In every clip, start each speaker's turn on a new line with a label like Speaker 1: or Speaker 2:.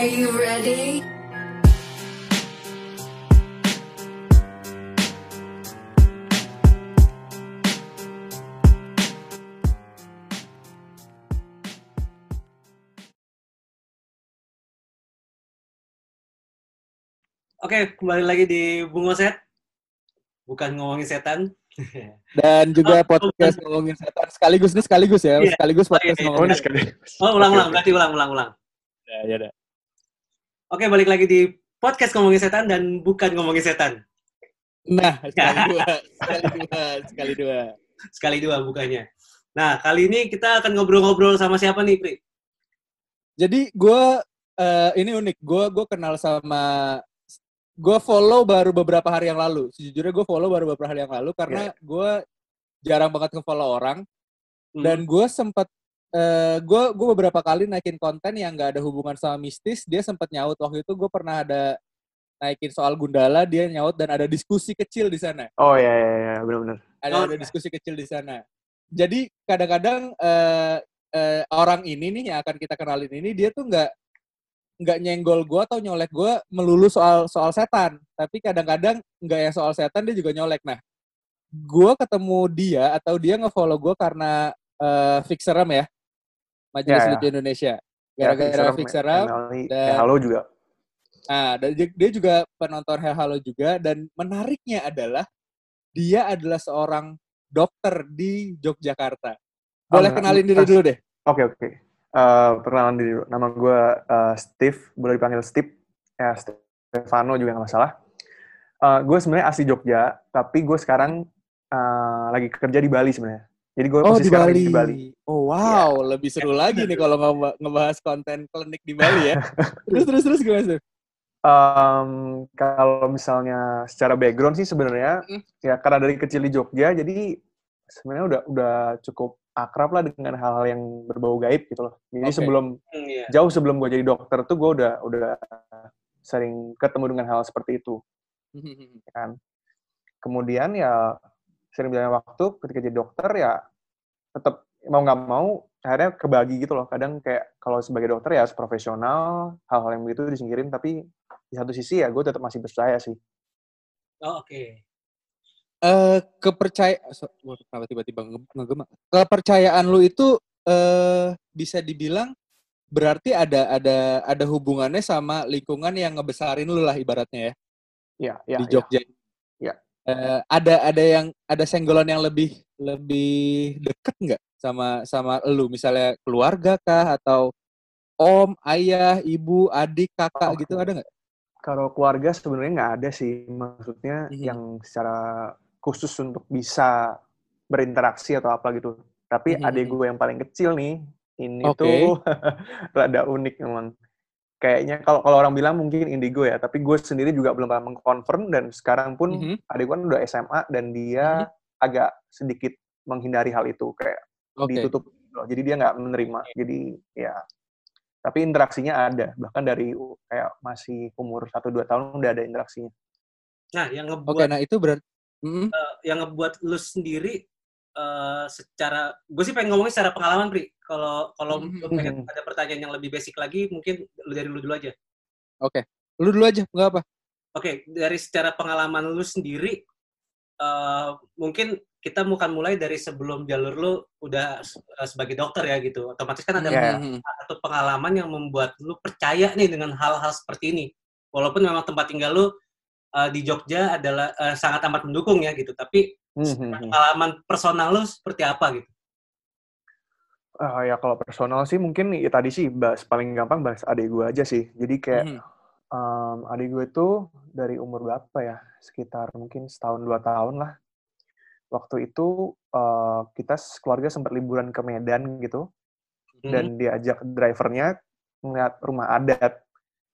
Speaker 1: Are you ready?
Speaker 2: Oke, kembali lagi di Bungo Set. Bukan ngomongin setan.
Speaker 3: Dan juga
Speaker 2: Oh,
Speaker 3: podcast ngomongin setan sekaligus nih sekaligus ya,
Speaker 2: Iya.
Speaker 3: sekaligus
Speaker 2: Oh,
Speaker 3: podcast
Speaker 2: iya, iya.
Speaker 3: ngomongin
Speaker 4: Oh, ini sekali.
Speaker 2: Oh, ulang-ulang. Berarti ulang-ulang. ulang.
Speaker 3: ya, ya dah.
Speaker 2: Oke, balik lagi di podcast ngomongin setan dan bukan ngomongin setan.
Speaker 3: Nah, sekali dua, sekali dua, sekali dua.
Speaker 2: Sekali dua bukannya. Nah, kali ini kita akan ngobrol-ngobrol sama siapa nih, Pri?
Speaker 3: Jadi gue eh, ini unik, gue gue kenal sama gue follow baru beberapa hari yang lalu. Sejujurnya gue follow baru beberapa hari yang lalu karena gue jarang banget nge-follow orang
Speaker 2: Hmm.
Speaker 3: dan gue sempat gue gue beberapa kali naikin konten yang gak ada hubungan sama mistis. Dia sempat nyaut waktu itu gue pernah ada naikin soal Gundala, dia nyaut dan ada diskusi kecil di sana.
Speaker 4: Oh iya iya iya benar-benar.
Speaker 3: ada
Speaker 2: Oh,
Speaker 3: ada
Speaker 2: iya.
Speaker 3: diskusi kecil di sana. Jadi kadang-kadang eh, eh, orang ini nih yang akan kita kenalin ini dia tuh nggak nggak nyenggol gue atau nyolek gue melulu soal soal setan, tapi kadang-kadang nggak yang soal setan dia juga nyolek. Nah, gue ketemu dia atau dia ngefollow gue karena eh, Fixeram ya, Majelis
Speaker 4: Ya, ya.
Speaker 3: Indonesia.
Speaker 4: Ya,
Speaker 3: Gara-gara Fixeram,
Speaker 4: Emily,
Speaker 3: dan-
Speaker 4: ya, halo juga.
Speaker 3: Nah, dan dia juga penonton Hell Halo juga dan menariknya adalah dia adalah seorang dokter di Yogyakarta. Boleh
Speaker 4: Oh,
Speaker 3: kenalin diri dulu deh.
Speaker 4: Oke oke. Eh, perkenalan diri dulu. Nama gue eh, Steve, boleh dipanggil Steve. Ya Stefano juga nggak masalah. gue sebenarnya asli Jogja, tapi gue sekarang eh, lagi kerja di Bali sebenarnya. Jadi gue
Speaker 3: Oh, di Bali.
Speaker 4: di Bali.
Speaker 3: Oh, wow, lebih seru lagi nih kalau ngeba- ngebahas konten klinik di Bali ya. terus terus terus gimana tuh?
Speaker 4: Em, kalau misalnya secara background sih sebenarnya
Speaker 3: Mm.
Speaker 4: ya karena dari kecil di Jogja, jadi sebenarnya udah udah cukup akrab lah dengan hal-hal yang berbau gaib gitu loh. Jadi
Speaker 3: Oke.
Speaker 4: sebelum
Speaker 2: Hmm, iya.
Speaker 4: jauh sebelum gue jadi dokter tuh gue udah udah sering ketemu dengan hal seperti itu ya kan kemudian ya sering berjalannya waktu ketika jadi dokter ya tetap mau nggak mau akhirnya kebagi gitu loh kadang kayak kalau sebagai dokter ya harus profesional hal-hal yang begitu disingkirin tapi di satu sisi ya gue tetap masih percaya sih
Speaker 2: Oh, oke.
Speaker 3: Eh, kepercayaan kenapa tiba-tiba nge- ngegema? Kepercayaan lu itu eh bisa dibilang berarti ada ada ada hubungannya sama lingkungan yang ngebesarin lu lah ibaratnya ya.
Speaker 4: ya ya
Speaker 3: di
Speaker 4: ya.
Speaker 3: Jogja.
Speaker 4: Ya.
Speaker 3: Eh, ada ada yang ada senggolan yang lebih lebih deket nggak sama sama lu misalnya keluarga kah atau om, ayah, ibu, adik, kakak
Speaker 4: Oh,
Speaker 3: gitu ada nggak?
Speaker 4: kalau keluarga sebenarnya nggak ada sih maksudnya
Speaker 3: Mhm.
Speaker 4: yang secara khusus untuk bisa berinteraksi atau apa gitu tapi
Speaker 3: Mhm.
Speaker 4: adik gue yang paling kecil nih ini
Speaker 3: Oke.
Speaker 4: tuh rada unik memang kayaknya kalau kalau orang bilang mungkin indigo ya tapi gue sendiri juga belum pernah mengkonfirm dan sekarang pun
Speaker 3: Mhm.
Speaker 4: adik gue kan udah SMA dan dia agak sedikit menghindari hal itu kayak
Speaker 3: Oke.
Speaker 4: ditutup gitu loh. jadi dia nggak menerima jadi ya tapi interaksinya ada bahkan dari kayak masih umur 1-2 tahun udah ada interaksinya
Speaker 2: Nah, yang
Speaker 3: Oke,
Speaker 2: ngebuat
Speaker 3: nah itu berarti Mm-mm.
Speaker 2: yang ngebuat lu sendiri eh, secara gue sih pengen ngomongin secara pengalaman, Pri. Kalau kalau
Speaker 3: Mhm.
Speaker 2: lu pengen ada pertanyaan yang lebih basic lagi, mungkin lu dari lu dulu aja.
Speaker 3: Oke. Lu dulu aja, nggak apa.
Speaker 2: Oke, dari secara pengalaman lu sendiri, eh, mungkin kita bukan mulai dari sebelum jalur lu udah eh, sebagai dokter ya gitu. Otomatis kan ada.
Speaker 3: Mhm.
Speaker 2: satu pengalaman yang membuat lu percaya nih dengan hal-hal seperti ini. Walaupun memang tempat tinggal lu eh, di Jogja adalah eh, sangat amat mendukung ya gitu. Tapi
Speaker 4: Mhm.
Speaker 2: pengalaman personal lu seperti apa gitu?
Speaker 4: Ah, ya kalau personal sih mungkin ya tadi sih bahas paling gampang bahas adik gue aja sih. Jadi kayak. Em, adik gue itu dari umur berapa ya? Sekitar mungkin setahun dua tahun lah. Waktu itu eh, kita keluarga sempat liburan ke Medan gitu
Speaker 2: Mhm.
Speaker 4: dan diajak drivernya ngeliat rumah adat.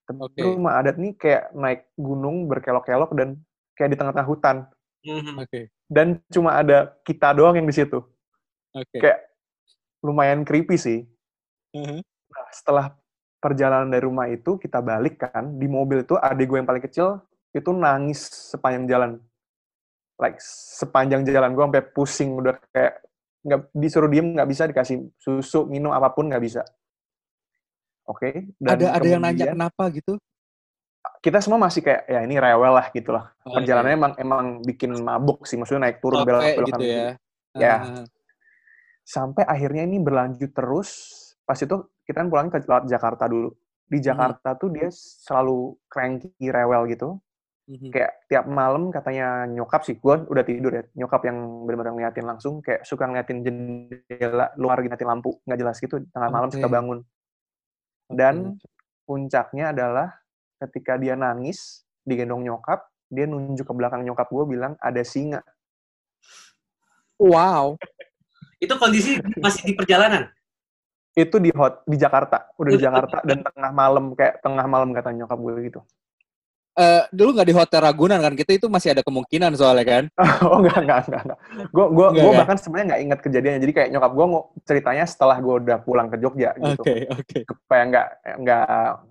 Speaker 4: Tapi
Speaker 3: Oke.
Speaker 4: rumah adat nih kayak naik gunung berkelok-kelok dan kayak di tengah-tengah hutan.
Speaker 2: Mhm.
Speaker 3: Oke.
Speaker 4: Dan cuma ada kita doang yang di situ.
Speaker 3: Oke.
Speaker 4: Kayak lumayan creepy sih.
Speaker 3: Mhm.
Speaker 4: Nah, setelah perjalanan dari rumah itu kita balik kan di mobil itu adik gue yang paling kecil itu nangis sepanjang jalan like sepanjang jalan gue sampai pusing udah kayak nggak disuruh diem nggak bisa dikasih susu minum apa pun nggak bisa Oke.
Speaker 3: Ada ada yang nanya kenapa gitu?
Speaker 4: Kita semua masih kayak ya ini rewel lah gitu lah.
Speaker 3: Oh,
Speaker 4: Perjalanannya
Speaker 3: iya.
Speaker 4: emang emang bikin mabuk sih, maksudnya naik turun belok belokan
Speaker 3: gitu ya.
Speaker 4: Ya.
Speaker 3: Ah,
Speaker 4: Sampai akhirnya ini berlanjut terus. Pas itu kita kan pulangnya ke lewat Jakarta dulu. Di Jakarta tuh dia selalu cranky, rewel gitu.
Speaker 3: mhm.
Speaker 4: Kayak tiap malam katanya nyokap sih, gue udah tidur ya. Nyokap yang benar-benar ngeliatin langsung, kayak suka ngeliatin jendela luar ngeliatin lampu, nggak jelas gitu. Tengah malam suka
Speaker 3: Oke.
Speaker 4: bangun. Dan puncaknya adalah ketika dia nangis, digendong nyokap, dia nunjuk ke belakang nyokap gue bilang ada singa.
Speaker 3: Wow.
Speaker 2: Itu kondisi masih di perjalanan.
Speaker 4: Itu di hot di Jakarta, udah di Jakarta dan tengah malam kayak tengah malam kata nyokap gue gitu.
Speaker 3: Eh, dulu nggak di hotel Ragunan kan? Kita itu masih ada kemungkinan soalnya kan.
Speaker 4: oh enggak enggak enggak enggak. Gue gue gue
Speaker 3: ya?
Speaker 4: bahkan sebenarnya nggak ingat kejadiannya. Jadi kayak nyokap gue mau ceritanya setelah gue udah pulang ke Jogja gitu.
Speaker 3: Oke, oke.
Speaker 4: Supaya nggak nggak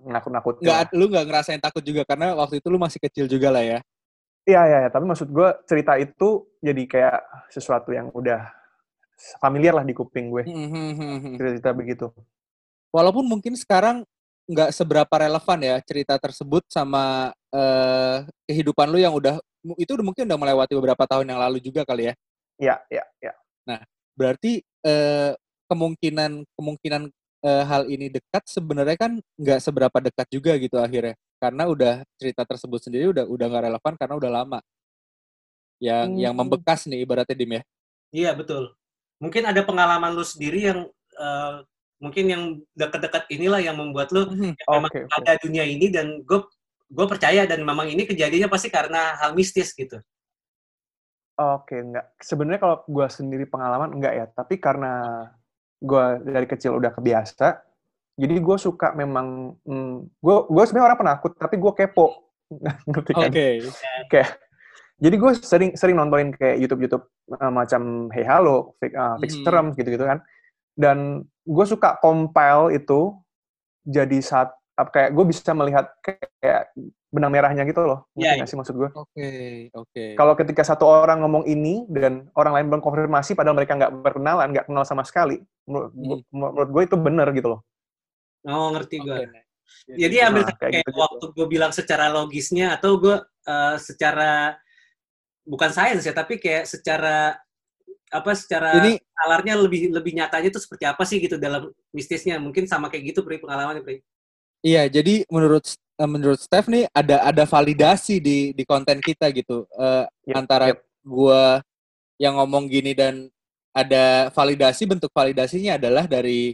Speaker 4: nakut-nakut.
Speaker 3: Nggak, lu nggak ngerasain takut juga karena waktu itu lu masih kecil juga lah ya.
Speaker 4: Iya iya iya. Tapi maksud gue cerita itu jadi kayak sesuatu yang udah familiar lah di kuping gue.
Speaker 3: Hmm.
Speaker 4: Cerita-cerita begitu.
Speaker 3: Walaupun mungkin sekarang nggak seberapa relevan ya cerita tersebut sama eh, kehidupan lu yang udah itu udah mungkin udah melewati beberapa tahun yang lalu juga kali ya.
Speaker 4: Iya iya iya.
Speaker 3: Berarti eh, kemungkinan kemungkinan eh, hal ini dekat sebenarnya kan nggak seberapa dekat juga gitu akhirnya karena udah cerita tersebut sendiri udah udah nggak relevan karena udah lama. Yang yang
Speaker 4: Hmm.
Speaker 3: membekas nih ibaratnya dim ya.
Speaker 2: Iya, betul. Mungkin ada pengalaman lu sendiri yang eh, mungkin yang dekat-dekat inilah yang membuat lu ya memang
Speaker 4: Oke, oke.
Speaker 2: ada dunia ini dan gue gue percaya dan memang ini kejadiannya pasti karena hal mistis gitu.
Speaker 4: Oke, enggak. Sebenarnya kalau gue sendiri pengalaman enggak ya, tapi karena gue dari kecil udah kebiasa, jadi gue suka memang, gue gue sebenarnya orang penakut, tapi gue kepo, ngerti kan?
Speaker 3: Oke.
Speaker 4: Jadi gue sering sering nontonin kayak YouTube YouTube uh, macam Hey Halo, Fix, uh, Fix
Speaker 3: Mhm.
Speaker 4: Terms gitu-gitu kan, dan gue suka compile itu jadi saat kayak gue bisa melihat kayak benang merahnya gitu loh, ngerti
Speaker 2: Iya,
Speaker 4: nggak sih maksud gue?
Speaker 3: Oke, oke.
Speaker 4: Kalau ketika satu orang ngomong ini dan orang lain belum konfirmasi padahal mereka nggak berkenalan, nggak kenal sama sekali, menurut,
Speaker 3: Hmm.
Speaker 4: menurut gue itu benar gitu loh.
Speaker 2: Oh, ngerti gue.
Speaker 3: Oke.
Speaker 2: Jadi ambil
Speaker 4: Nah, kayak
Speaker 2: kayak
Speaker 4: gitu-gitu.
Speaker 2: waktu gue bilang secara logisnya atau gue eh, secara bukan sains ya, tapi kayak secara apa secara
Speaker 3: Ini
Speaker 2: alarnya lebih lebih nyatanya itu seperti apa sih gitu dalam mistisnya? Mungkin sama kayak gitu Pri pengalamannya Pri.
Speaker 3: Iya, jadi menurut eh, menurut Steph nih ada ada validasi di di konten kita gitu Eh,
Speaker 4: Yep,
Speaker 3: antara
Speaker 4: yep.
Speaker 3: gua yang ngomong gini dan ada validasi bentuk validasinya adalah dari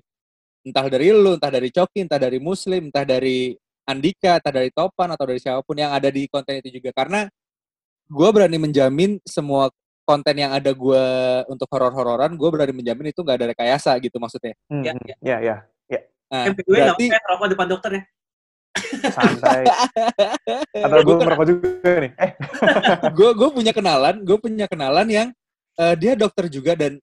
Speaker 3: entah dari lu, entah dari Coki, entah dari Muslim, entah dari Andika, entah dari Topan atau dari siapa pun yang ada di konten itu juga karena gua berani menjamin semua konten yang ada gua untuk horor-hororan, gue berani menjamin itu nggak ada rekayasa gitu maksudnya.
Speaker 4: Hmm,
Speaker 2: Ya,
Speaker 4: hmm.
Speaker 2: ya.
Speaker 4: ya, ya,
Speaker 3: Nah,
Speaker 2: Kan way, nggak
Speaker 3: berarti
Speaker 2: rokok depan dokter ya.
Speaker 4: santai. Atau gue merokok juga nih. Eh,
Speaker 3: gue gue punya kenalan gue punya kenalan yang eh, dia dokter juga dan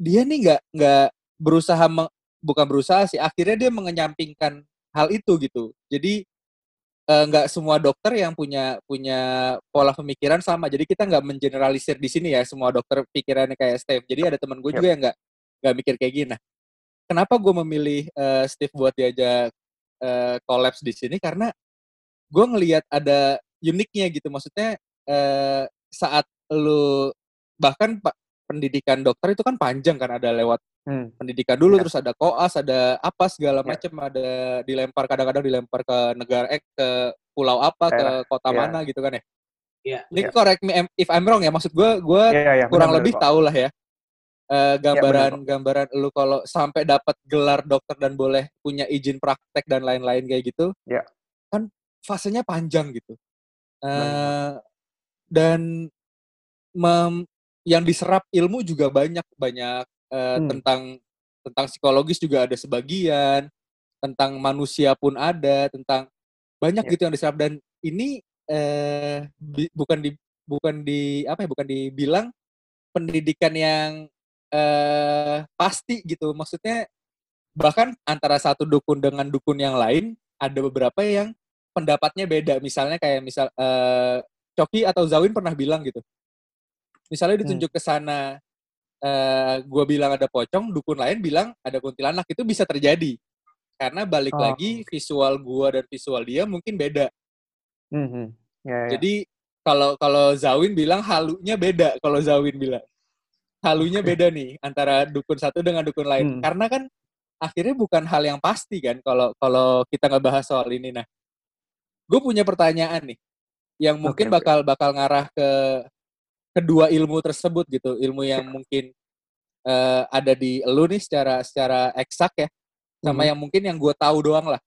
Speaker 3: dia nih nggak nggak berusaha meng- bukan berusaha sih akhirnya dia mengenyampingkan hal itu gitu jadi eh, nggak semua dokter yang punya punya pola pemikiran sama. Jadi kita nggak mengeneralisir di sini ya semua dokter pikirannya kayak Steve jadi ada teman gue
Speaker 4: Yep.
Speaker 3: juga yang nggak nggak mikir kayak gini. Nah kenapa gue memilih eh, Steve buat diajak collabs di sini? Karena gue ngelihat ada uniknya gitu. Maksudnya eh, saat lu bahkan pendidikan dokter itu kan panjang kan ada lewat
Speaker 4: hmm,
Speaker 3: pendidikan dulu
Speaker 4: Iya.
Speaker 3: terus ada koas ada apa segala macam ada dilempar kadang-kadang dilempar ke negara eh ke pulau apa
Speaker 4: Daerah.
Speaker 3: ke kota
Speaker 4: Iya.
Speaker 3: mana gitu kan ya
Speaker 2: Iya.
Speaker 3: ini
Speaker 4: Iya.
Speaker 3: correct me if I'm wrong ya maksud gue gue
Speaker 4: ya, ya,
Speaker 3: kurang lebih tahu lah ya Eh, gambaran
Speaker 4: benar
Speaker 3: gambaran lu kalau sampai dapat gelar dokter dan boleh punya izin praktek dan lain-lain kayak gitu
Speaker 4: Ya.
Speaker 3: kan fasenya panjang gitu Eh,
Speaker 4: Banyak.
Speaker 3: dan mem- yang diserap ilmu juga banyak banyak eh,
Speaker 4: Hmm.
Speaker 3: tentang tentang psikologis juga ada sebagian tentang manusia pun ada tentang banyak
Speaker 4: Ya.
Speaker 3: gitu yang diserap. Dan ini eh bi- bukan di bukan di apa ya bukan dibilang pendidikan yang eh pasti gitu. Maksudnya bahkan antara satu dukun dengan dukun yang lain ada beberapa yang pendapatnya beda. Misalnya kayak misal eh Coki atau Zawin pernah bilang gitu. Misalnya ditunjuk ke sana eh gua bilang ada pocong dukun lain bilang ada kuntilanak itu bisa terjadi karena balik
Speaker 4: Oh.
Speaker 3: lagi visual gua dan visual dia mungkin beda.
Speaker 4: Mhm. Ya, ya.
Speaker 3: Jadi kalau kalau Zawin bilang halunya beda kalau Zawin bilang. Halunya beda nih antara dukun satu dengan dukun lain.
Speaker 4: Hmm.
Speaker 3: Karena kan akhirnya bukan hal yang pasti kan kalau kalau kita ngebahas soal ini. Nah, gue punya pertanyaan nih yang mungkin
Speaker 4: oke.
Speaker 3: bakal bakal ngarah ke kedua ilmu tersebut gitu. Ilmu yang mungkin eh, ada di lu nih secara secara eksak ya sama
Speaker 4: Mhm.
Speaker 3: yang mungkin yang gue tahu doang lah.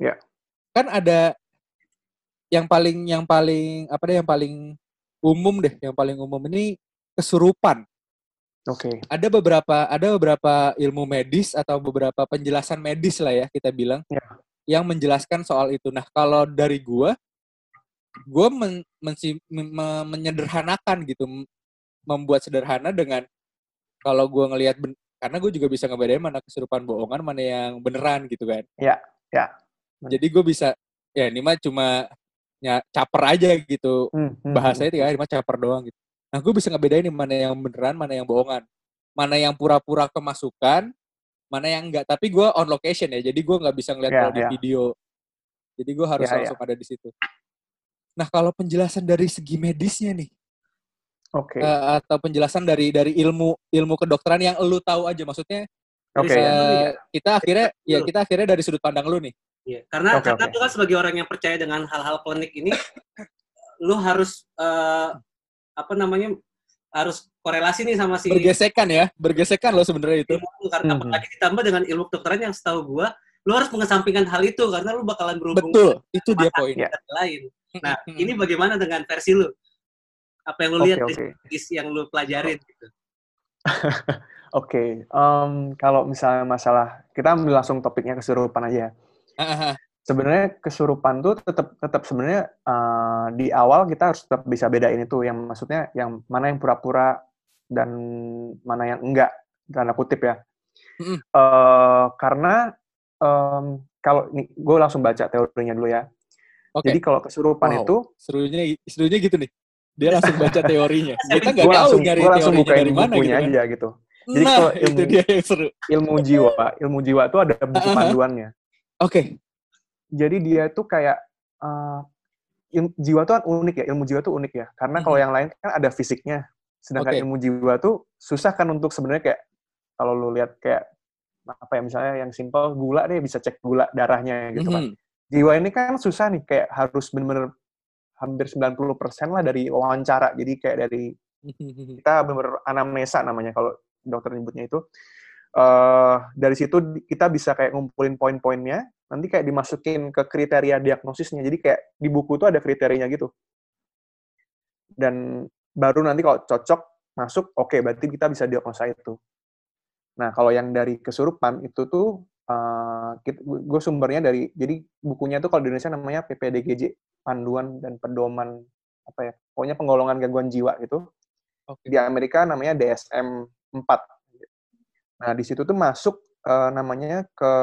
Speaker 4: Ya.
Speaker 3: Kan ada yang paling yang paling apa deh yang paling umum deh, yang paling umum ini kesurupan.
Speaker 4: Oke.
Speaker 3: Ada beberapa ada beberapa ilmu medis atau beberapa penjelasan medis lah ya kita bilang
Speaker 4: Ya.
Speaker 3: yang menjelaskan soal itu. Nah, kalau dari gua gua men, mensi- me- me- menyederhanakan gitu, membuat sederhana dengan kalau gua ngelihat karena gue juga bisa ngebedain mana kesurupan bohongan, mana yang beneran gitu kan.
Speaker 4: Ya, ya.
Speaker 3: Jadi gue bisa ya ini mah cuma ya, caper aja gitu
Speaker 4: Hmm, hmm,
Speaker 3: bahasanya
Speaker 4: hmm.
Speaker 3: tiga hari mah caper doang gitu. Nah, gue bisa ngebedain nih mana yang beneran, mana yang bohongan. Mana yang pura-pura kemasukan, mana yang enggak. Tapi gue on location ya, jadi gue nggak bisa ngeliat
Speaker 4: Ya,
Speaker 3: kalau di
Speaker 4: ya.
Speaker 3: video. Jadi gue harus
Speaker 4: Ya, ya.
Speaker 3: langsung ada di situ. Nah, kalau penjelasan dari segi medisnya nih,
Speaker 4: Oke.
Speaker 3: eh, atau penjelasan dari dari ilmu ilmu kedokteran yang lu tahu aja, maksudnya
Speaker 4: Oke.
Speaker 2: Bisa-
Speaker 4: ya.
Speaker 3: eh, kita akhirnya ya kita akhirnya dari sudut pandang lu nih.
Speaker 2: Iya, karena
Speaker 4: Oke,
Speaker 2: karena
Speaker 4: oke.
Speaker 2: lu kan sebagai orang yang percaya dengan hal-hal klinik ini, lu harus eh, apa namanya harus korelasi nih sama si
Speaker 3: Bergesekan ya, bergesekan lo sebenarnya itu.
Speaker 2: ilmu karena
Speaker 4: Mhm.
Speaker 2: apalagi ditambah dengan ilmu kedokteran yang setahu gua, lu harus mengesampingkan hal itu karena lu bakalan berhubungan
Speaker 3: Betul, itu dia poin.
Speaker 4: Ya.
Speaker 2: lain. Nah, ini bagaimana dengan versi lu? Apa yang lu
Speaker 4: Oke,
Speaker 2: lihat di medis yang lu pelajarin gitu?
Speaker 4: Oke, em, kalau misalnya masalah kita ambil langsung topiknya kesurupan aja.
Speaker 3: Ah,
Speaker 4: Sebenarnya kesurupan tuh tetap tetap sebenarnya eh, di awal kita harus tetap bisa bedain itu yang maksudnya yang mana yang pura-pura dan mana yang enggak tanda kutip ya. Eh, karena em, kalau nih gue langsung baca teorinya dulu ya.
Speaker 3: Oke.
Speaker 4: Jadi kalau kesurupan
Speaker 3: Wow.
Speaker 4: itu
Speaker 3: serunya serunya gitu nih. Dia langsung baca teorinya. Kita nggak tahu
Speaker 4: langsung
Speaker 3: nyari
Speaker 4: langsung
Speaker 3: teorinya
Speaker 4: bukain
Speaker 3: dari mana gitu kan.
Speaker 4: aja gitu. Jadi
Speaker 3: nah,
Speaker 4: kalau
Speaker 3: itu
Speaker 4: ilmu-
Speaker 3: dia yang seru.
Speaker 4: Ilmu jiwa, ilmu jiwa tuh ada buku
Speaker 3: ah.
Speaker 4: panduannya.
Speaker 3: Oke.
Speaker 4: jadi dia tuh kayak eh, il- jiwa tuh kan unik ya ilmu jiwa tuh unik ya karena kalau
Speaker 3: Mhm.
Speaker 4: yang lain kan ada fisiknya sedangkan
Speaker 3: Oke.
Speaker 4: ilmu jiwa tuh susah kan untuk sebenarnya kayak kalau lu lihat kayak apa ya misalnya yang simpel gula deh bisa cek gula darahnya gitu kan
Speaker 3: Mhm.
Speaker 4: Jiwa ini kan susah nih kayak harus bener-bener hampir 90% lah dari wawancara. Jadi kayak dari kita bener anamnesa namanya kalau dokter nyebutnya itu. Eh dari situ kita bisa kayak ngumpulin poin-poinnya nanti kayak dimasukin ke kriteria diagnosisnya. Jadi kayak di buku itu ada kriterianya gitu. Dan baru nanti kalau cocok masuk oke berarti kita bisa diagnosa itu. Nah kalau yang dari kesurupan itu tuh gue sumbernya dari jadi bukunya tuh kalau di Indonesia namanya PPDGJ panduan dan pedoman apa ya pokoknya penggolongan gangguan jiwa gitu.
Speaker 3: Oke.
Speaker 4: di Amerika namanya DSM 4 nah di situ tuh masuk eh, namanya ke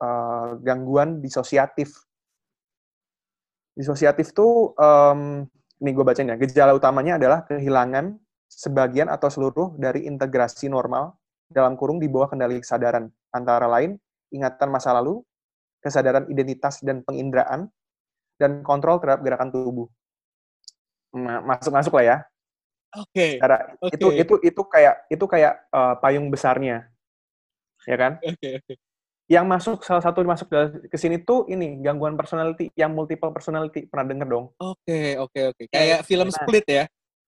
Speaker 4: eh, gangguan disosiatif. Disosiatif tuh em, nih gue bacain ya gejala utamanya adalah kehilangan sebagian atau seluruh dari integrasi normal dalam kurung di bawah kendali kesadaran antara lain ingatan masa lalu kesadaran identitas dan penginderaan dan kontrol terhadap gerakan tubuh Ma- masuk-masuk lah ya
Speaker 3: Oke.
Speaker 4: cara
Speaker 3: Oke.
Speaker 4: itu itu itu kayak itu kayak eh, payung besarnya ya kan
Speaker 3: Oke. oke.
Speaker 4: yang masuk salah satu masuk ke sini tuh ini gangguan personality yang multiple personality pernah denger dong
Speaker 3: Oke, oke, oke. Kayak film
Speaker 4: Nah.
Speaker 3: split ya.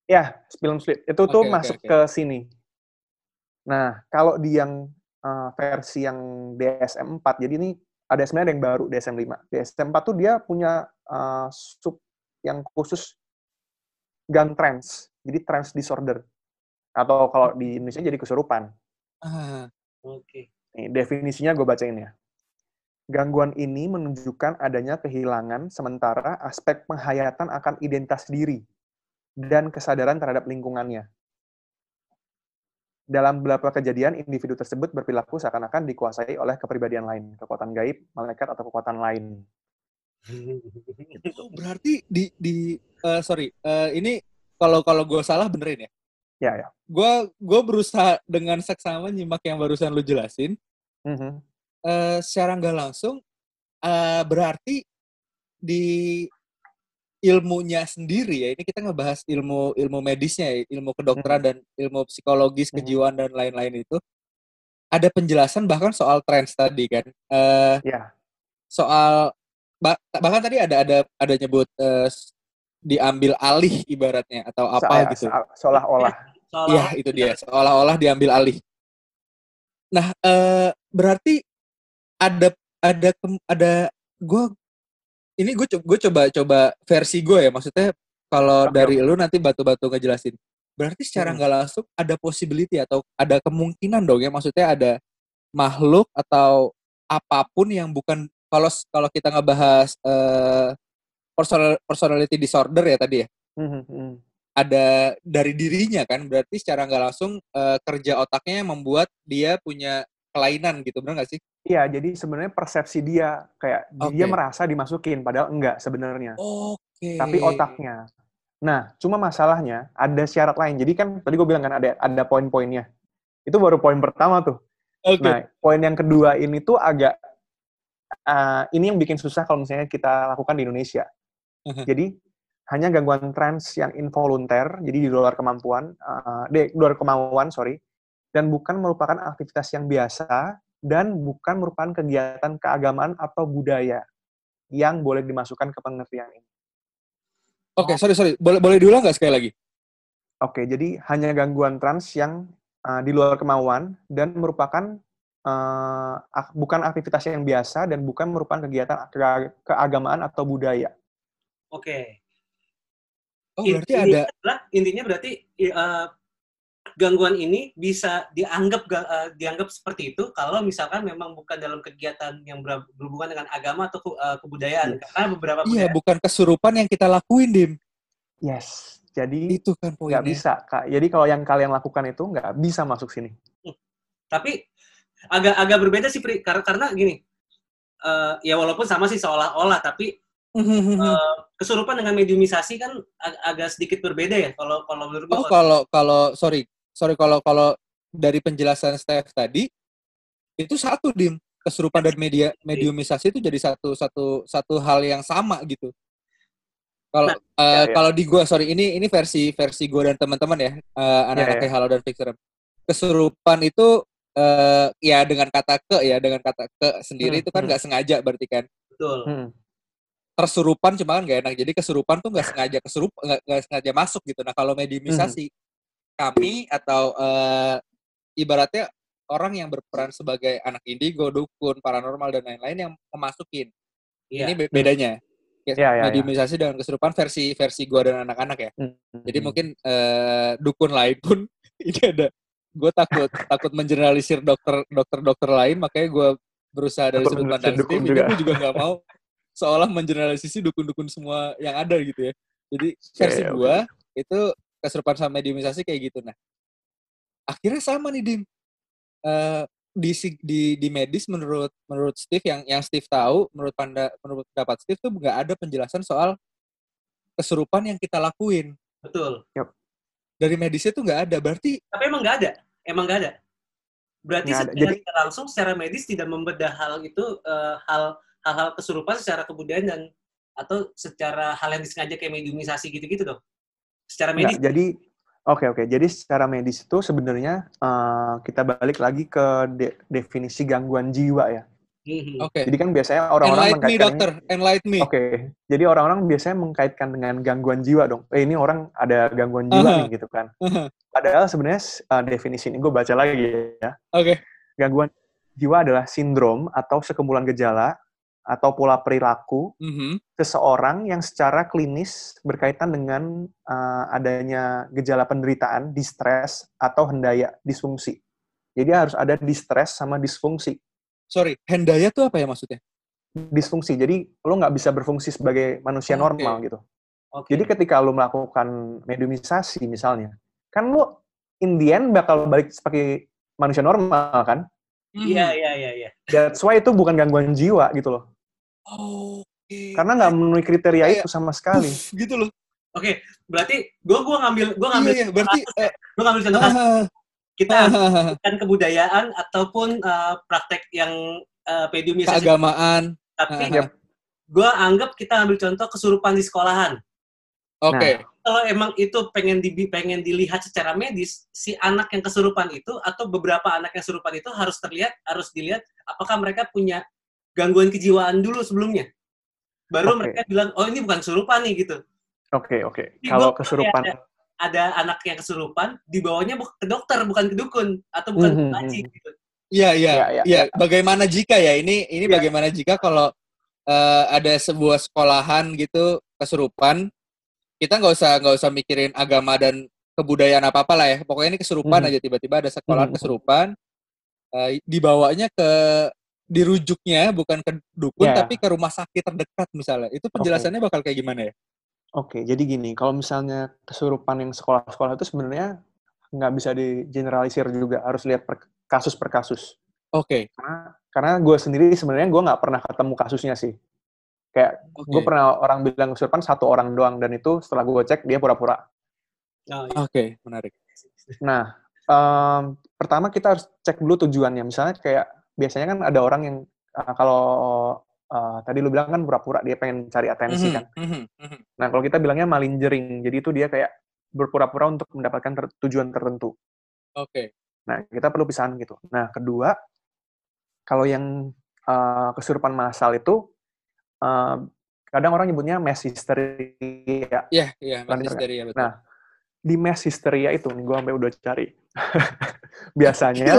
Speaker 4: ya film split itu tuh
Speaker 3: Oke, oke,
Speaker 4: masuk
Speaker 3: oke.
Speaker 4: ke sini nah kalau di yang eh, versi yang DSM 4 jadi ini ada sebenarnya ada yang baru DSM 5 DSM 4 tuh dia punya eh, sub yang khusus gang trans jadi trans disorder atau kalau di Indonesia jadi kesurupan
Speaker 3: Ah,
Speaker 2: Oke.
Speaker 4: Nih, definisinya gue bacain ya. Gangguan ini menunjukkan adanya kehilangan sementara aspek penghayatan akan identitas diri dan kesadaran terhadap lingkungannya. Dalam beberapa kejadian, individu tersebut berperilaku seakan-akan dikuasai oleh kepribadian lain, kekuatan gaib, malaikat, atau kekuatan lain.
Speaker 3: oh, berarti di di eh, sorry, eh, ini kalau kalau gue salah benerin ya.
Speaker 4: Ya, ya.
Speaker 3: Gue gue berusaha dengan seksama nyimak yang barusan lu jelasin.
Speaker 4: Mhm.
Speaker 3: uh, secara nggak langsung uh, berarti di ilmunya sendiri ya ini kita ngebahas ilmu ilmu medisnya ya, ilmu kedokteran hmm. dan ilmu psikologis hmm. kejiwaan dan lain-lain itu ada penjelasan bahkan soal trends tadi kan uh,
Speaker 4: ya.
Speaker 3: soal bah, bahkan tadi ada ada ada nyebut uh, diambil alih ibaratnya atau apa
Speaker 4: Saya,
Speaker 3: gitu
Speaker 4: seolah-olah
Speaker 3: iya itu dia seolah-olah diambil alih nah uh, berarti ada ada ada gue ini gue gue coba coba versi gue ya maksudnya kalau okay. dari lu nanti batu-batu ngejelasin berarti secara hmm. nggak hmm. langsung ada possibility atau ada kemungkinan dong ya maksudnya ada makhluk atau apa pun yang bukan kalau kalau kita ngebahas uh, personal, personality disorder ya tadi ya hmm, hmm, hmm. ada dari dirinya kan berarti secara nggak langsung uh, kerja otaknya membuat dia punya kelainan gitu benar nggak sih
Speaker 4: Iya, jadi sebenarnya persepsi dia kayak okay. dia merasa dimasukin, padahal enggak sebenarnya.
Speaker 3: Oke. Okay.
Speaker 4: Tapi otaknya. Nah, cuma masalahnya ada syarat lain. Jadi kan tadi gue bilang kan ada ada poin-poinnya. Itu baru poin pertama tuh. Okay. Nah, poin yang kedua ini tuh agak uh, ini yang bikin susah kalau misalnya kita lakukan di Indonesia. Uh-huh. Jadi hanya gangguan trans yang involunter, jadi di luar kemampuan, uh, di luar kemauan, sorry, dan bukan merupakan aktivitas yang biasa dan bukan merupakan kegiatan keagamaan atau budaya yang boleh dimasukkan ke pengertian ini.
Speaker 3: Oke, okay, sorry sorry, boleh boleh diulang nggak sekali lagi?
Speaker 4: Oke, okay, jadi hanya gangguan trans yang uh, di luar kemauan dan merupakan uh, bukan aktivitas yang biasa dan bukan merupakan kegiatan ke keagamaan atau budaya.
Speaker 2: Oke.
Speaker 3: Okay. Oh, berarti intinya ada
Speaker 2: adalah, intinya berarti uh, gangguan ini bisa dianggap uh, dianggap seperti itu kalau misalkan memang bukan dalam kegiatan yang berhubungan dengan agama atau uh, kebudayaan. Yes. karena beberapa
Speaker 3: iya bukan kesurupan yang kita lakuin dim.
Speaker 4: Yes. Jadi
Speaker 3: itu kan poinnya.
Speaker 4: nggak bisa kak. Jadi kalau yang kalian lakukan itu nggak bisa masuk sini. Hmm.
Speaker 2: tapi agak agak berbeda sih Pri. Karena karena gini uh, ya walaupun sama sih seolah-olah tapi uh, kesurupan dengan mediumisasi kan ag agak sedikit berbeda ya kalau kalau menurut
Speaker 3: gue. Oh kalau kalau sorry sorry kalau kalau dari penjelasan Steph tadi itu satu dim kesurupan dan media mediumisasi itu jadi satu satu satu hal yang sama gitu. Kalau nah, uh, ya, ya. kalau di gua sorry ini ini versi versi gua dan teman-teman ya uh, anak-anak ya, ya. Halo dan Fixer. Kesurupan itu uh, ya dengan kata ke ya dengan kata ke sendiri hmm, itu kan hmm. nggak hmm. sengaja berarti kan.
Speaker 2: Betul. Hmm.
Speaker 3: Tersurupan cuma kan nggak enak. Jadi kesurupan tuh nggak sengaja kesurup nggak sengaja masuk gitu. Nah kalau mediumisasi hmm kami atau uh, ibaratnya orang yang berperan sebagai anak indigo, dukun, paranormal dan lain-lain yang memasukin. Yeah. Ini be bedanya.
Speaker 4: Ya, ya,
Speaker 3: mediumisasi ya. dengan kesurupan versi versi gua dan anak-anak ya. Hmm. Jadi mungkin uh, dukun lain pun ini ada gue takut takut mengeneralisir dokter dokter dokter lain makanya gue berusaha dari sudut pandang juga. gue juga nggak mau seolah mengeneralisasi dukun-dukun semua yang ada gitu ya. Jadi versi yeah, gue okay. itu keserupan sama mediumisasi kayak gitu. Nah, akhirnya sama nih Dim. Uh, di, di di medis menurut menurut Steve yang yang Steve tahu menurut panda menurut pendapat Steve tuh nggak ada penjelasan soal kesurupan yang kita lakuin.
Speaker 2: Betul.
Speaker 4: Yep.
Speaker 3: Dari medisnya tuh nggak ada. Berarti
Speaker 2: tapi emang nggak ada. Emang nggak ada. Berarti secara Jadi, langsung secara medis tidak membedah hal itu uh, hal hal-hal kesurupan secara kebudayaan dan atau secara hal yang disengaja kayak mediumisasi gitu-gitu dong secara medis.
Speaker 4: Nggak, jadi oke okay, oke. Okay. Jadi secara medis itu sebenarnya uh, kita balik lagi ke de definisi gangguan jiwa ya.
Speaker 3: Mm-hmm. Oke. Okay.
Speaker 4: Jadi kan biasanya orang-orang
Speaker 3: mengkaitkan me, dokter. Enlight me.
Speaker 4: Oke. Okay. Jadi orang-orang biasanya mengkaitkan dengan gangguan jiwa dong. Eh ini orang ada gangguan jiwa uh-huh. nih gitu kan. Uh-huh. Padahal sebenarnya uh, definisi ini gue baca lagi
Speaker 3: ya. Oke. Okay.
Speaker 4: Gangguan jiwa adalah sindrom atau sekumpulan gejala atau pola perilaku mm-hmm. seseorang yang secara klinis berkaitan dengan uh, adanya gejala penderitaan, distres atau hendaya disfungsi. Jadi harus ada distres sama disfungsi.
Speaker 3: Sorry, hendaya itu apa ya maksudnya?
Speaker 4: Disfungsi. Jadi lo nggak bisa berfungsi sebagai manusia oh, normal okay. gitu. Okay. Jadi ketika lo melakukan mediumisasi misalnya, kan lo in the end bakal balik sebagai manusia normal kan?
Speaker 2: Iya, iya, iya, iya.
Speaker 4: That's why itu bukan gangguan jiwa gitu loh.
Speaker 3: Oh, okay.
Speaker 4: Karena nggak memenuhi kriteria Kayak, itu sama sekali. Uf,
Speaker 3: gitu loh.
Speaker 2: Oke, okay, berarti gue gua ngambil gue ngambil
Speaker 3: iya, iya, berarti
Speaker 2: kasus, uh, gue ngambil contoh uh, kita uh, kebudayaan ataupun uh, praktek yang uh,
Speaker 3: keagamaan.
Speaker 2: Tapi uh gue anggap kita ambil contoh kesurupan di sekolahan.
Speaker 3: Oke. Okay.
Speaker 2: Nah, kalau emang itu pengen di, pengen dilihat secara medis, si anak yang kesurupan itu atau beberapa anak yang kesurupan itu harus terlihat, harus dilihat apakah mereka punya gangguan kejiwaan dulu sebelumnya. Baru okay. mereka bilang, oh ini bukan kesurupan nih gitu.
Speaker 4: Oke, okay, oke. Okay. Kalau kesurupan
Speaker 2: ada, ada anak yang kesurupan, dibawanya ke dokter bukan ke dukun atau bukan mm -hmm. ke haji gitu.
Speaker 3: Iya, iya, iya, iya. Ya. Bagaimana jika ya ini ini ya. bagaimana jika kalau uh, ada sebuah sekolahan gitu kesurupan kita nggak usah nggak usah mikirin agama dan kebudayaan apa apa lah ya pokoknya ini kesurupan hmm. aja tiba-tiba ada sekolah hmm. kesurupan uh, dibawanya ke dirujuknya bukan ke dukun yeah. tapi ke rumah sakit terdekat misalnya itu penjelasannya okay. bakal kayak gimana ya?
Speaker 4: Oke, okay, jadi gini, kalau misalnya kesurupan yang sekolah-sekolah itu sebenarnya nggak bisa digeneralisir juga, harus lihat per kasus per kasus.
Speaker 3: Oke. Okay.
Speaker 4: Karena, karena gue sendiri sebenarnya gue nggak pernah ketemu kasusnya sih. Kayak okay. gue pernah orang bilang kesurupan satu orang doang dan itu setelah gue cek dia pura-pura.
Speaker 3: Oh, iya. Oke, okay, menarik.
Speaker 4: Nah, um, pertama kita harus cek dulu tujuannya. Misalnya kayak biasanya kan ada orang yang uh, kalau uh, tadi lu bilang kan pura-pura dia pengen cari atensi mm -hmm, kan. Mm -hmm, Nah, kalau kita bilangnya malingering. Jadi itu dia kayak berpura-pura untuk mendapatkan ter tujuan tertentu.
Speaker 3: Oke. Okay.
Speaker 4: Nah, kita perlu pisahan gitu. Nah, kedua, kalau yang uh, kesurupan massal itu uh, kadang orang nyebutnya mass hysteria.
Speaker 3: Iya, iya, mass hysteria,
Speaker 4: betul. Nah, di mass hysteria itu nih, gue sampai udah cari. Biasanya ya.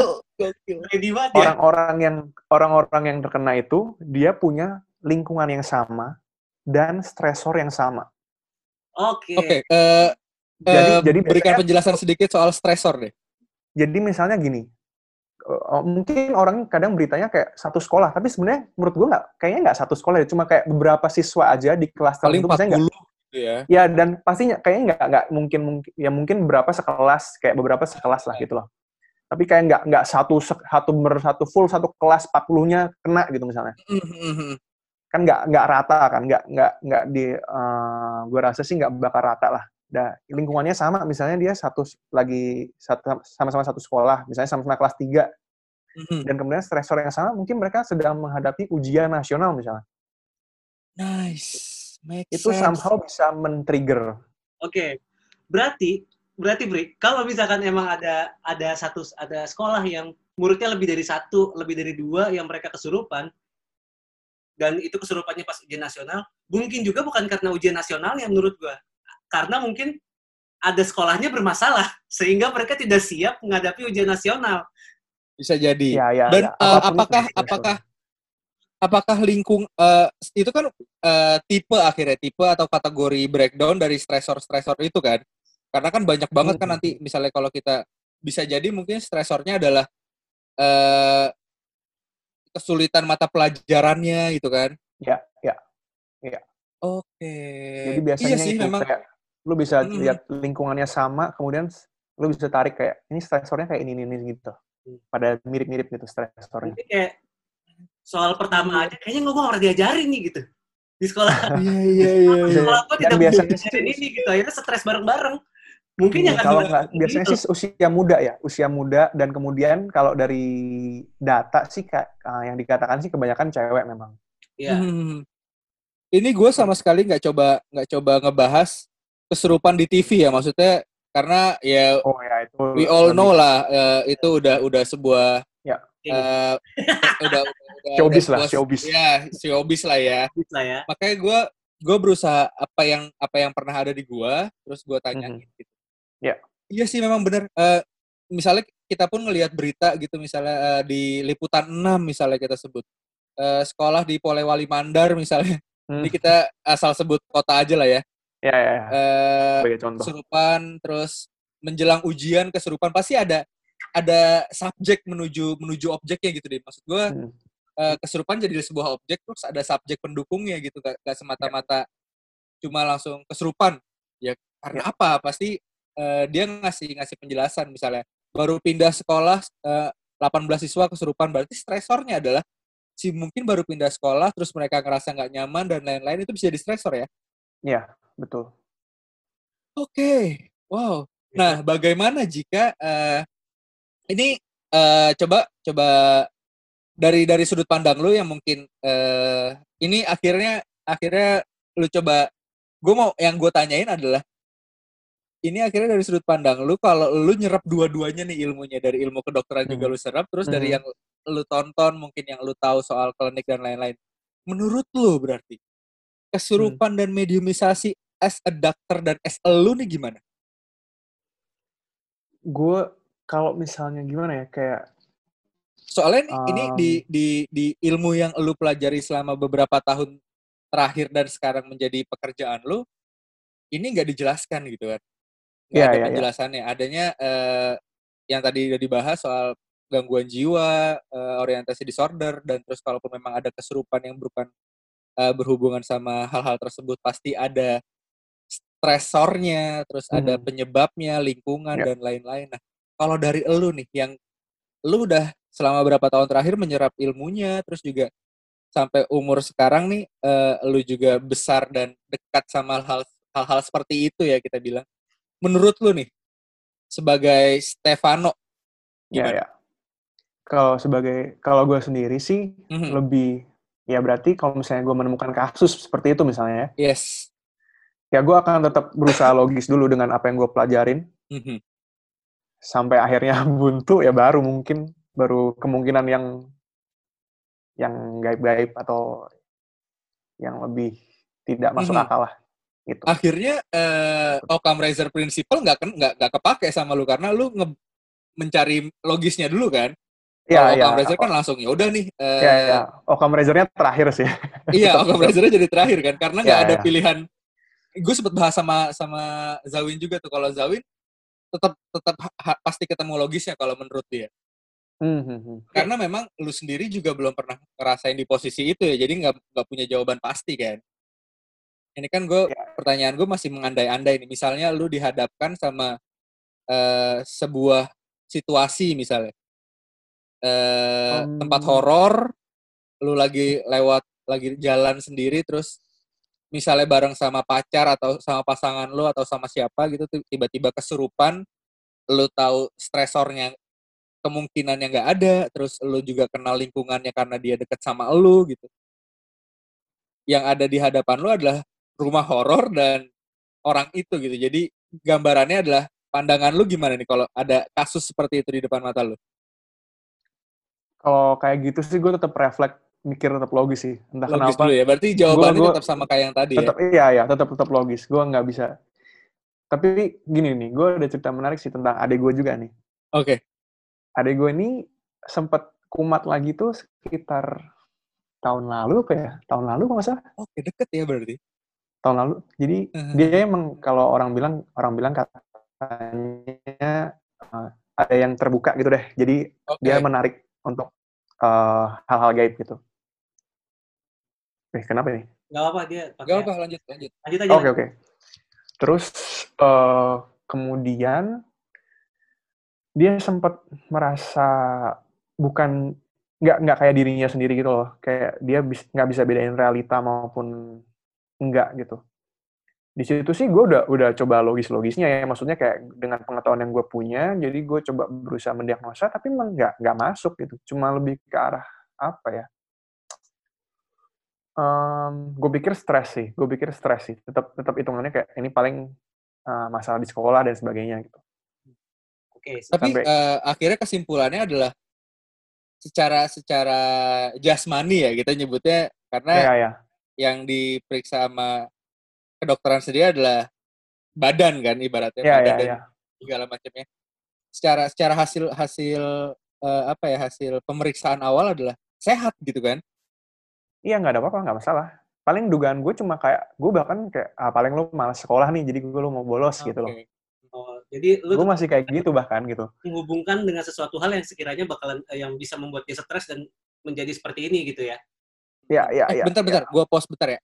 Speaker 4: Orang-orang yang orang-orang yang terkena itu dia punya lingkungan yang sama dan stresor yang sama.
Speaker 2: Oke. Okay.
Speaker 3: Oke. Okay, uh, eh, jadi, uh, jadi berikan penjelasan sedikit soal stresor deh.
Speaker 4: Jadi misalnya gini, uh, mungkin orang kadang beritanya kayak satu sekolah, tapi sebenarnya menurut gue nggak, kayaknya nggak satu sekolah ya, cuma kayak beberapa siswa aja di kelas
Speaker 3: Paling tertentu. Paling 40 gitu
Speaker 4: ya. Ya, dan pastinya kayaknya nggak nggak mungkin mungkin ya mungkin beberapa sekelas kayak beberapa sekelas lah gitu loh. Tapi kayak nggak nggak satu satu ber satu full satu kelas 40-nya kena gitu misalnya. Mm-hmm. Kan nggak nggak rata kan, nggak nggak nggak di uh, gue rasa sih nggak bakal rata lah. Nah, lingkungannya sama, misalnya dia satu lagi sama-sama satu sekolah, misalnya sama-sama kelas tiga, mm-hmm. dan kemudian stresor yang sama, mungkin mereka sedang menghadapi ujian nasional misalnya.
Speaker 3: Nice.
Speaker 4: Make itu sense. somehow bisa men-trigger.
Speaker 2: Oke, okay. berarti berarti Bri, kalau misalkan emang ada ada satu ada sekolah yang muridnya lebih dari satu, lebih dari dua yang mereka kesurupan, dan itu kesurupannya pas ujian nasional, mungkin juga bukan karena ujian nasional yang menurut gua, karena mungkin ada sekolahnya bermasalah sehingga mereka tidak siap menghadapi ujian nasional.
Speaker 3: Bisa jadi. Ya, ya, Dan ya. Uh, apakah apakah apakah lingkung uh, itu kan uh, tipe akhirnya tipe atau kategori breakdown dari stresor-stresor itu kan? Karena kan banyak banget kan nanti misalnya kalau kita bisa jadi mungkin stresornya adalah uh, kesulitan mata pelajarannya gitu kan?
Speaker 4: Ya, ya, ya.
Speaker 3: Oke. Okay.
Speaker 4: Jadi biasanya iya sih, itu memang. kayak lu bisa hmm. lihat lingkungannya sama, kemudian lu bisa tarik kayak ini stresornya kayak ini ini, ini gitu. Pada mirip-mirip gitu stresornya.
Speaker 2: Jadi kayak soal pertama aja kayaknya gue harus diajarin nih gitu di sekolah.
Speaker 3: Iya iya iya.
Speaker 2: Sekolah gue tidak biasanya diajarin ini gitu. Akhirnya stres bareng-bareng. Mungkin yang
Speaker 4: kalau nggak biasanya gitu. sih usia muda ya, usia muda dan kemudian kalau dari data sih kak, ah, yang dikatakan sih kebanyakan cewek memang.
Speaker 3: Iya. Hmm. Ini gue sama sekali nggak coba nggak coba ngebahas keserupan di TV ya maksudnya karena ya,
Speaker 4: oh, ya itu
Speaker 3: we all know lah uh, itu udah udah sebuah
Speaker 4: ya.
Speaker 3: uh, udah, udah
Speaker 4: showbiz lah showbiz
Speaker 3: ya showbiz lah ya
Speaker 2: lah ya
Speaker 3: makanya gue gue berusaha apa yang apa yang pernah ada di gue terus gue tanya mm -hmm. gitu
Speaker 4: ya
Speaker 3: iya sih memang benar uh, misalnya kita pun ngelihat berita gitu misalnya uh, di liputan 6 misalnya kita sebut uh, sekolah di Polewali Mandar misalnya hmm. ini kita asal sebut kota aja lah ya
Speaker 4: Ya, ya, ya.
Speaker 3: Uh, Kesurupan, terus menjelang ujian kesurupan pasti ada ada subjek menuju menuju objeknya gitu deh. Maksud gue hmm. uh, kesurupan jadi sebuah objek terus ada subjek pendukungnya gitu, gak, gak semata-mata ya. cuma langsung kesurupan. Ya karena ya. apa? Pasti uh, dia ngasih ngasih penjelasan misalnya baru pindah sekolah uh, 18 siswa kesurupan berarti stresornya adalah si mungkin baru pindah sekolah terus mereka ngerasa nggak nyaman dan lain-lain itu bisa di stresor ya.
Speaker 4: Iya, betul.
Speaker 3: Oke, okay. wow. Iya. Nah, bagaimana jika uh, ini uh, coba coba dari dari sudut pandang lu yang mungkin uh, ini akhirnya akhirnya lu coba gue mau yang gue tanyain adalah ini akhirnya dari sudut pandang lu kalau lu nyerap dua-duanya nih ilmunya dari ilmu kedokteran hmm. juga lu serap terus hmm. dari yang lu tonton mungkin yang lu tahu soal klinik dan lain-lain menurut lu berarti kesurupan hmm. dan mediumisasi as a doctor dan as a lu nih gimana?
Speaker 4: Gue kalau misalnya gimana ya kayak
Speaker 3: soalnya um, ini di di di ilmu yang lu pelajari selama beberapa tahun terakhir dan sekarang menjadi pekerjaan lu ini nggak dijelaskan gitu kan? Nggak yeah, ada yeah, iya. penjelasannya. Yeah. Adanya uh, yang tadi udah dibahas soal gangguan jiwa, uh, orientasi disorder, dan terus kalaupun memang ada kesurupan yang bukan uh, berhubungan sama hal-hal tersebut pasti ada stresornya, terus hmm. ada penyebabnya, lingkungan yeah. dan lain-lain. Nah, kalau dari elu nih yang lu udah selama berapa tahun terakhir menyerap ilmunya, terus juga sampai umur sekarang nih uh, lu juga besar dan dekat sama hal hal-hal seperti itu ya kita bilang. Menurut lu nih sebagai Stefano
Speaker 4: Ya, ya. Kalau sebagai kalau gue sendiri sih mm -hmm. lebih ya berarti kalau misalnya gue menemukan kasus seperti itu misalnya
Speaker 3: ya. Yes.
Speaker 4: Ya gue akan tetap berusaha logis dulu dengan apa yang gue pelajarin. Mm-hmm. Sampai akhirnya buntu ya baru mungkin baru kemungkinan yang yang gaib-gaib atau yang lebih tidak masuk mm-hmm. akal lah. Gitu.
Speaker 3: Akhirnya uh, Occam Razor Principle nggak nggak nggak kepake sama lu karena lu nge mencari logisnya dulu kan. Iya, iya. Occam Razor kan langsung ya udah nih.
Speaker 4: Iya, uh, iya. Occam Razornya terakhir sih.
Speaker 3: iya, Occam Razornya jadi terakhir kan karena nggak ya, ada ya. pilihan. Gue sempet bahas sama sama Zawin juga tuh kalau Zawin tetap tetap pasti ketemu logisnya kalau menurut dia. Hmm, hmm, hmm. Karena memang lu sendiri juga belum pernah ngerasain di posisi itu ya, jadi nggak nggak punya jawaban pasti kan. Ini kan gue ya. Pertanyaan gue masih mengandai-andai nih. Misalnya lu dihadapkan sama uh, sebuah situasi misalnya. Eh, um, tempat horor lu lagi lewat lagi jalan sendiri terus misalnya bareng sama pacar atau sama pasangan lu atau sama siapa gitu tiba-tiba kesurupan lu tahu stresornya kemungkinan yang nggak ada terus lu juga kenal lingkungannya karena dia deket sama lu gitu. Yang ada di hadapan lu adalah rumah horor dan orang itu gitu. Jadi gambarannya adalah pandangan lu gimana nih kalau ada kasus seperti itu di depan mata lu?
Speaker 4: Kalau kayak gitu sih gue tetap refleks mikir tetap logis sih. Entah
Speaker 3: logis kenapa. dulu ya? Berarti jawabannya gua, tetap sama kayak yang tadi
Speaker 4: tetap,
Speaker 3: ya
Speaker 4: iya iya. Tetap tetap logis. Gue nggak bisa. Tapi gini nih gue ada cerita menarik sih tentang adik gue juga nih.
Speaker 3: Oke. Okay.
Speaker 4: adik gue ini sempat kumat lagi tuh sekitar tahun lalu apa ya? Tahun lalu nggak salah.
Speaker 3: Oke okay, deket ya berarti
Speaker 4: tahun lalu jadi uh-huh. dia emang kalau orang bilang orang bilang katanya uh, ada yang terbuka gitu deh jadi okay. dia menarik untuk Eh, hal-hal uh, gaib gitu. Eh, kenapa nih?
Speaker 2: Gak apa dia.
Speaker 3: Pakai... Gak apa, lanjut, lanjut.
Speaker 2: Lanjut aja.
Speaker 4: Oke, okay, oke. Okay. Terus uh, kemudian dia sempat merasa bukan nggak nggak kayak dirinya sendiri gitu loh. Kayak dia nggak bisa bedain realita maupun enggak gitu. Di situ sih gue udah udah coba logis-logisnya ya. Maksudnya kayak dengan pengetahuan yang gue punya jadi gue coba berusaha mendiagnosa tapi emang nggak nggak masuk gitu. Cuma lebih ke arah apa ya? Um, gue pikir stres sih gue pikir stres sih. Tetap tetap hitungannya kayak ini paling uh, masalah di sekolah dan sebagainya gitu.
Speaker 3: Oke tapi uh, akhirnya kesimpulannya adalah secara secara jasmani ya kita nyebutnya. Karena ya, ya. Yang diperiksa sama kedokteran sendiri adalah badan kan ibaratnya
Speaker 4: yeah,
Speaker 3: badan
Speaker 4: yeah, dan yeah.
Speaker 3: segala macamnya. Secara secara hasil hasil uh, apa ya hasil pemeriksaan awal adalah sehat gitu kan?
Speaker 4: Iya nggak ada apa-apa nggak masalah. Paling dugaan gue cuma kayak gue bahkan kayak ah, paling lu malas sekolah nih jadi gue lu mau bolos okay. gitu loh. Oh, jadi lu gue masih kayak gitu bahkan gitu.
Speaker 2: Menghubungkan dengan sesuatu hal yang sekiranya bakalan eh, yang bisa membuat dia stres dan menjadi seperti ini gitu ya.
Speaker 4: Iya, iya,
Speaker 3: eh,
Speaker 4: iya.
Speaker 3: Bentar, bentar. Ya. Gue pause bentar ya.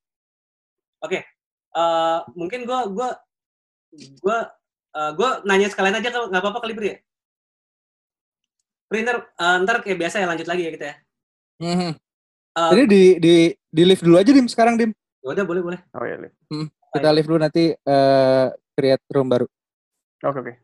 Speaker 2: Oke, okay uh, mungkin gue gue gue uh, gue nanya sekalian aja kalau nggak apa-apa kali beri ya printer uh, ntar kayak biasa ya lanjut lagi ya kita ya
Speaker 3: mm-hmm. uh, jadi di di di lift dulu aja dim sekarang dim
Speaker 2: ya udah boleh boleh
Speaker 4: oh iya lift
Speaker 3: hmm, kita lift dulu nanti uh, create room baru
Speaker 4: oke okay, oke okay.